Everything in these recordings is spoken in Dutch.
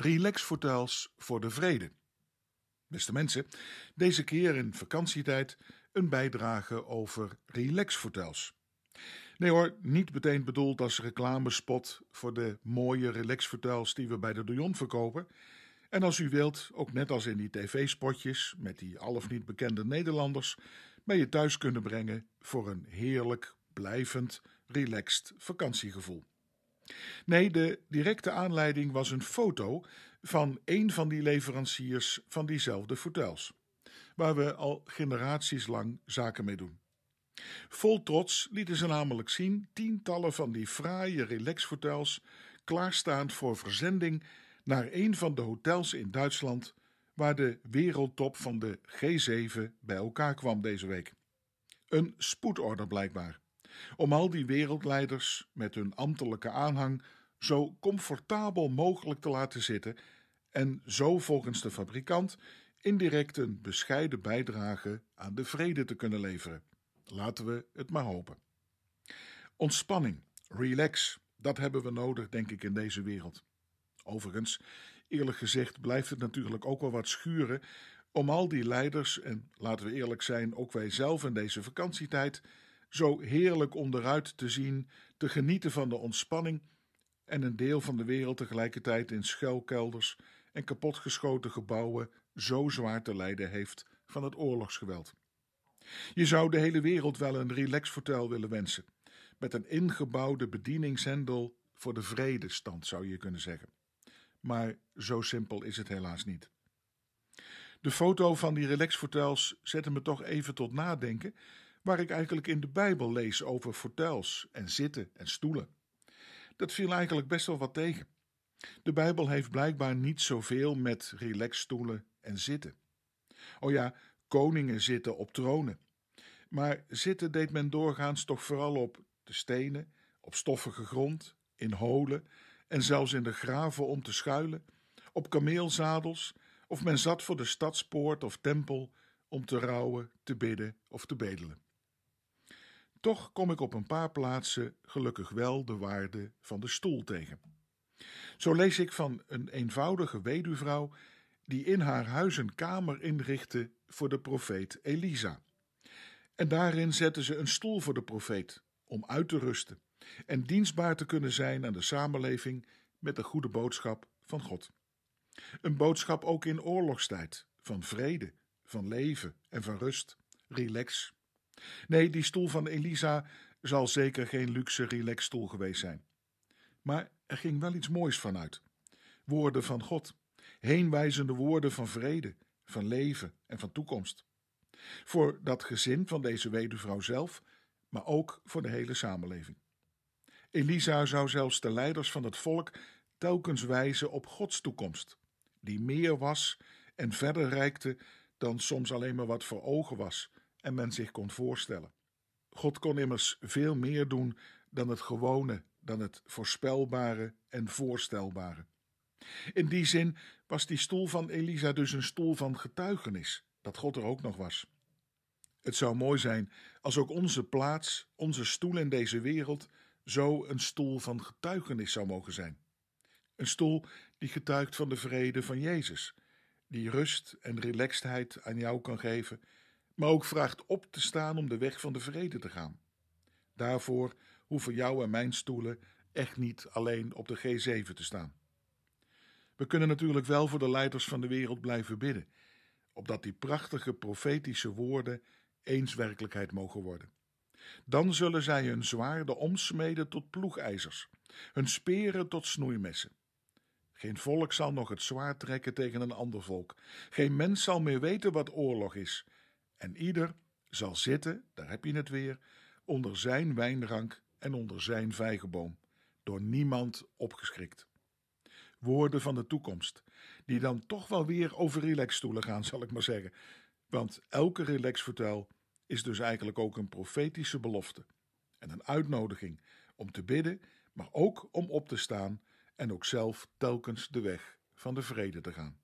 Relaxfotels voor de vrede. Beste mensen, deze keer in vakantietijd een bijdrage over relaxfotels. Nee hoor, niet meteen bedoeld als reclamespot voor de mooie relaxfotels die we bij de Dion verkopen. En als u wilt, ook net als in die tv-spotjes met die al of niet bekende Nederlanders, bij je thuis kunnen brengen voor een heerlijk, blijvend, relaxed vakantiegevoel. Nee, de directe aanleiding was een foto van een van die leveranciers van diezelfde hotels, waar we al generaties lang zaken mee doen. Vol trots lieten ze namelijk zien tientallen van die fraaie relaxhotels klaarstaand voor verzending naar een van de hotels in Duitsland waar de wereldtop van de G7 bij elkaar kwam deze week. Een spoedorder blijkbaar om al die wereldleiders met hun ambtelijke aanhang zo comfortabel mogelijk te laten zitten en zo volgens de fabrikant indirect een bescheiden bijdrage aan de vrede te kunnen leveren. Laten we het maar hopen. Ontspanning, relax, dat hebben we nodig, denk ik, in deze wereld. Overigens, eerlijk gezegd, blijft het natuurlijk ook wel wat schuren om al die leiders, en laten we eerlijk zijn, ook wij zelf in deze vakantietijd, zo heerlijk onderuit te zien, te genieten van de ontspanning en een deel van de wereld tegelijkertijd in schuilkelders en kapotgeschoten gebouwen zo zwaar te lijden heeft van het oorlogsgeweld. Je zou de hele wereld wel een relaxhotel willen wensen, met een ingebouwde bedieningshendel voor de vredestand, zou je kunnen zeggen. Maar zo simpel is het helaas niet. De foto van die relaxhotels zette me toch even tot nadenken waar ik eigenlijk in de Bijbel lees over fortels en zitten en stoelen. Dat viel eigenlijk best wel wat tegen. De Bijbel heeft blijkbaar niet zoveel met relaxstoelen en zitten. Oh ja, koningen zitten op tronen. Maar zitten deed men doorgaans toch vooral op de stenen, op stoffige grond, in holen en zelfs in de graven om te schuilen, op kameelzadels, of men zat voor de stadspoort of tempel om te rouwen, te bidden of te bedelen. Toch kom ik op een paar plaatsen gelukkig wel de waarde van de stoel tegen. Zo lees ik van een eenvoudige weduwvrouw die in haar huis een kamer inrichtte voor de profeet Elisa. En daarin zette ze een stoel voor de profeet om uit te rusten en dienstbaar te kunnen zijn aan de samenleving met de goede boodschap van God. Een boodschap ook in oorlogstijd, van vrede, van leven en van rust. Relax. Nee, die stoel van Elisa zal zeker geen luxe relaxstoel geweest zijn. Maar er ging wel iets moois vanuit. Woorden van God, heenwijzende woorden van vrede, van leven en van toekomst. Voor dat gezin van deze weduwvrouw zelf, maar ook voor de hele samenleving. Elisa zou zelfs de leiders van het volk telkens wijzen op Gods toekomst, die meer was en verder reikte dan soms alleen maar wat voor ogen was en men zich kon voorstellen. God kon immers veel meer doen dan het gewone, dan het voorspelbare en voorstelbare. In die zin was die stoel van Elisa dus een stoel van getuigenis, dat God er ook nog was. Het zou mooi zijn als ook onze plaats, onze stoel in deze wereld, zo een stoel van getuigenis zou mogen zijn. Een stoel die getuigt van de vrede van Jezus, die rust en relaxedheid aan jou kan geven maar ook vraagt op te staan om de weg van de vrede te gaan. Daarvoor hoeven jou en mijn stoelen echt niet alleen op de G7 te staan. We kunnen natuurlijk wel voor de leiders van de wereld blijven bidden, opdat die prachtige profetische woorden eens werkelijkheid mogen worden. Dan zullen zij hun zwaarden omsmeden tot ploegijzers, hun speren tot snoeimessen. Geen volk zal nog het zwaard trekken tegen een ander volk. Geen mens zal meer weten wat oorlog is en ieder zal zitten, daar heb je het weer, onder zijn wijnrank en onder zijn vijgenboom, door niemand opgeschrikt. Woorden van de toekomst, die dan toch wel weer over relaxstoelen gaan, zal ik maar zeggen. Want elke relaxvertel is dus eigenlijk ook een profetische belofte en een uitnodiging om te bidden, maar ook om op te staan en ook zelf telkens de weg van de vrede te gaan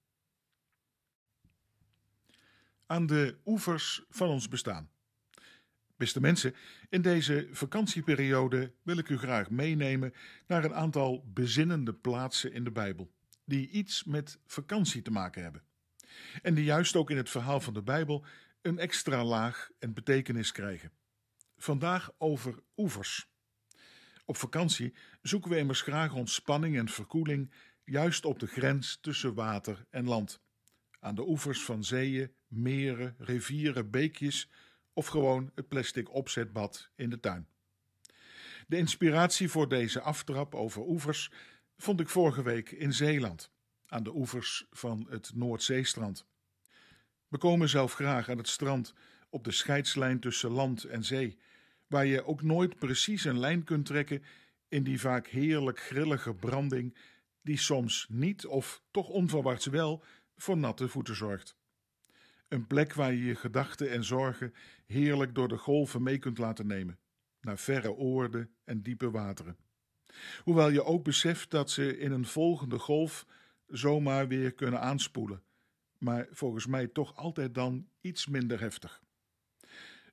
aan de oevers van ons bestaan. Beste mensen, in deze vakantieperiode wil ik u graag meenemen naar een aantal bezinnende plaatsen in de Bijbel, die iets met vakantie te maken hebben. En die juist ook in het verhaal van de Bijbel een extra laag en betekenis krijgen. Vandaag over oevers. Op vakantie zoeken we immers graag ontspanning en verkoeling juist op de grens tussen water en land. Aan de oevers van zeeën, meren, rivieren, beekjes of gewoon het plastic opzetbad in de tuin. De inspiratie voor deze aftrap over oevers vond ik vorige week in Zeeland, aan de oevers van het Noordzeestrand. We komen zelf graag aan het strand op de scheidslijn tussen land en zee, waar je ook nooit precies een lijn kunt trekken in die vaak heerlijk grillige branding, die soms niet of toch onverwachts wel voor natte voeten zorgt. Een plek waar je je gedachten en zorgen heerlijk door de golven mee kunt laten nemen, naar verre oorden en diepe wateren. Hoewel je ook beseft dat ze in een volgende golf zomaar weer kunnen aanspoelen, maar volgens mij toch altijd dan iets minder heftig.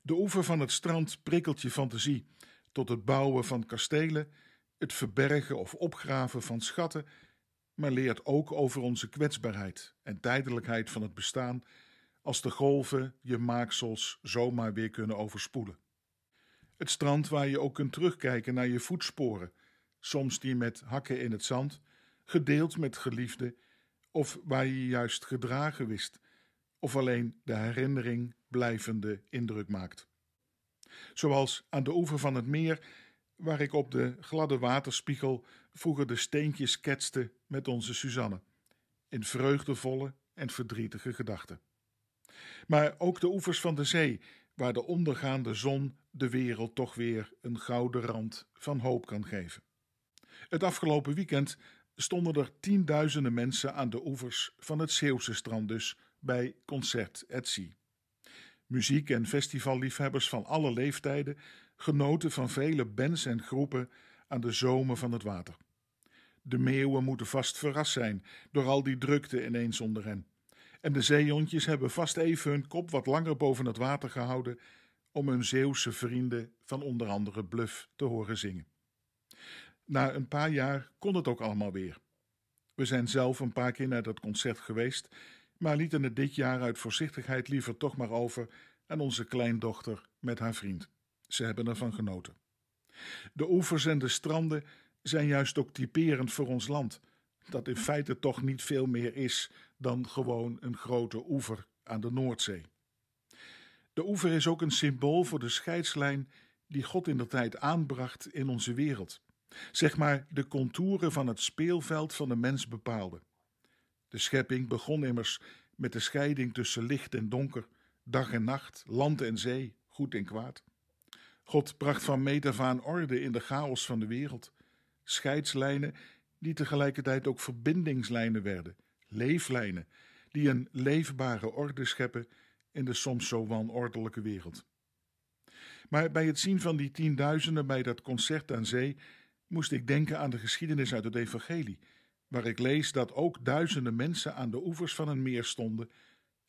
De oever van het strand prikkelt je fantasie tot het bouwen van kastelen, het verbergen of opgraven van schatten, maar leert ook over onze kwetsbaarheid en tijdelijkheid van het bestaan als de golven je maaksels zomaar weer kunnen overspoelen. Het strand waar je ook kunt terugkijken naar je voetsporen, soms die met hakken in het zand, gedeeld met geliefden, of waar je juist gedragen wist, of alleen de herinnering blijvende indruk maakt. Zoals aan de oever van het meer, waar ik op de gladde waterspiegel vroeger de steentjes ketste met onze Suzanne, in vreugdevolle en verdrietige gedachten. Maar ook de oevers van de zee, waar de ondergaande zon de wereld toch weer een gouden rand van hoop kan geven. Het afgelopen weekend stonden er tienduizenden mensen aan de oevers van het Zeeuwse strand dus bij Concert at Sea. Muziek- en festivalliefhebbers van alle leeftijden genoten van vele bands en groepen aan de zomen van het water. De meeuwen moeten vast verrast zijn door al die drukte ineens onder hen. En de zeehondjes hebben vast even hun kop wat langer boven het water gehouden om hun Zeeuwse vrienden van onder andere Bluff te horen zingen. Na een paar jaar kon het ook allemaal weer. We zijn zelf een paar keer naar dat concert geweest, maar lieten het dit jaar uit voorzichtigheid liever toch maar over aan onze kleindochter met haar vriend. Ze hebben ervan genoten. De oevers en de stranden zijn juist ook typerend voor ons land, dat in feite toch niet veel meer is dan gewoon een grote oever aan de Noordzee. De oever is ook een symbool voor de scheidslijn die God in de tijd aanbracht in onze wereld. Zeg maar de contouren van het speelveld van de mens bepaalde. De schepping begon immers met de scheiding tussen licht en donker, dag en nacht, land en zee, goed en kwaad. God bracht van meet af aan orde in de chaos van de wereld. Scheidslijnen die tegelijkertijd ook verbindingslijnen werden, leeflijnen die een leefbare orde scheppen in de soms zo wanordelijke wereld. Maar bij het zien van die tienduizenden bij dat concert aan zee moest ik denken aan de geschiedenis uit het Evangelie, waar ik lees dat ook duizenden mensen aan de oevers van een meer stonden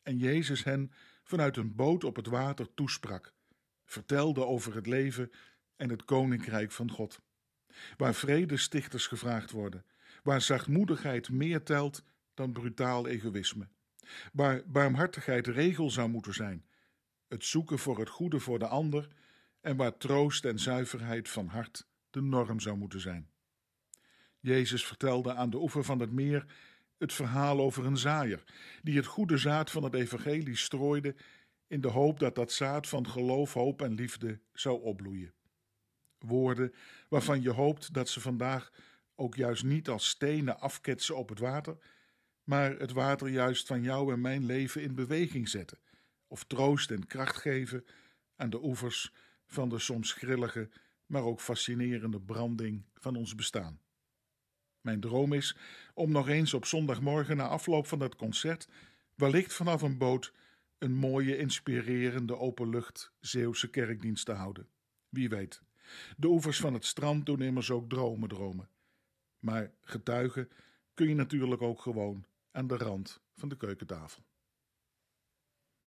en Jezus hen vanuit een boot op het water toesprak, vertelde over het leven en het koninkrijk van God, waar vredestichters gevraagd worden, waar zachtmoedigheid meer telt dan brutaal egoïsme, waar barmhartigheid regel zou moeten zijn, het zoeken voor het goede voor de ander en waar troost en zuiverheid van hart de norm zou moeten zijn. Jezus vertelde aan de oever van het meer het verhaal over een zaaier, die het goede zaad van het evangelie strooide in de hoop dat dat zaad van geloof, hoop en liefde zou opbloeien. Woorden waarvan je hoopt dat ze vandaag ook juist niet als stenen afketsen op het water, maar het water juist van jou en mijn leven in beweging zetten, of troost en kracht geven aan de oevers van de soms grillige, maar ook fascinerende branding van ons bestaan. Mijn droom is om nog eens op zondagmorgen na afloop van dat concert, wellicht vanaf een boot, een mooie, inspirerende openlucht Zeeuwse kerkdienst te houden. Wie weet. De oevers van het strand doen immers ook dromen dromen. Maar getuigen kun je natuurlijk ook gewoon aan de rand van de keukentafel.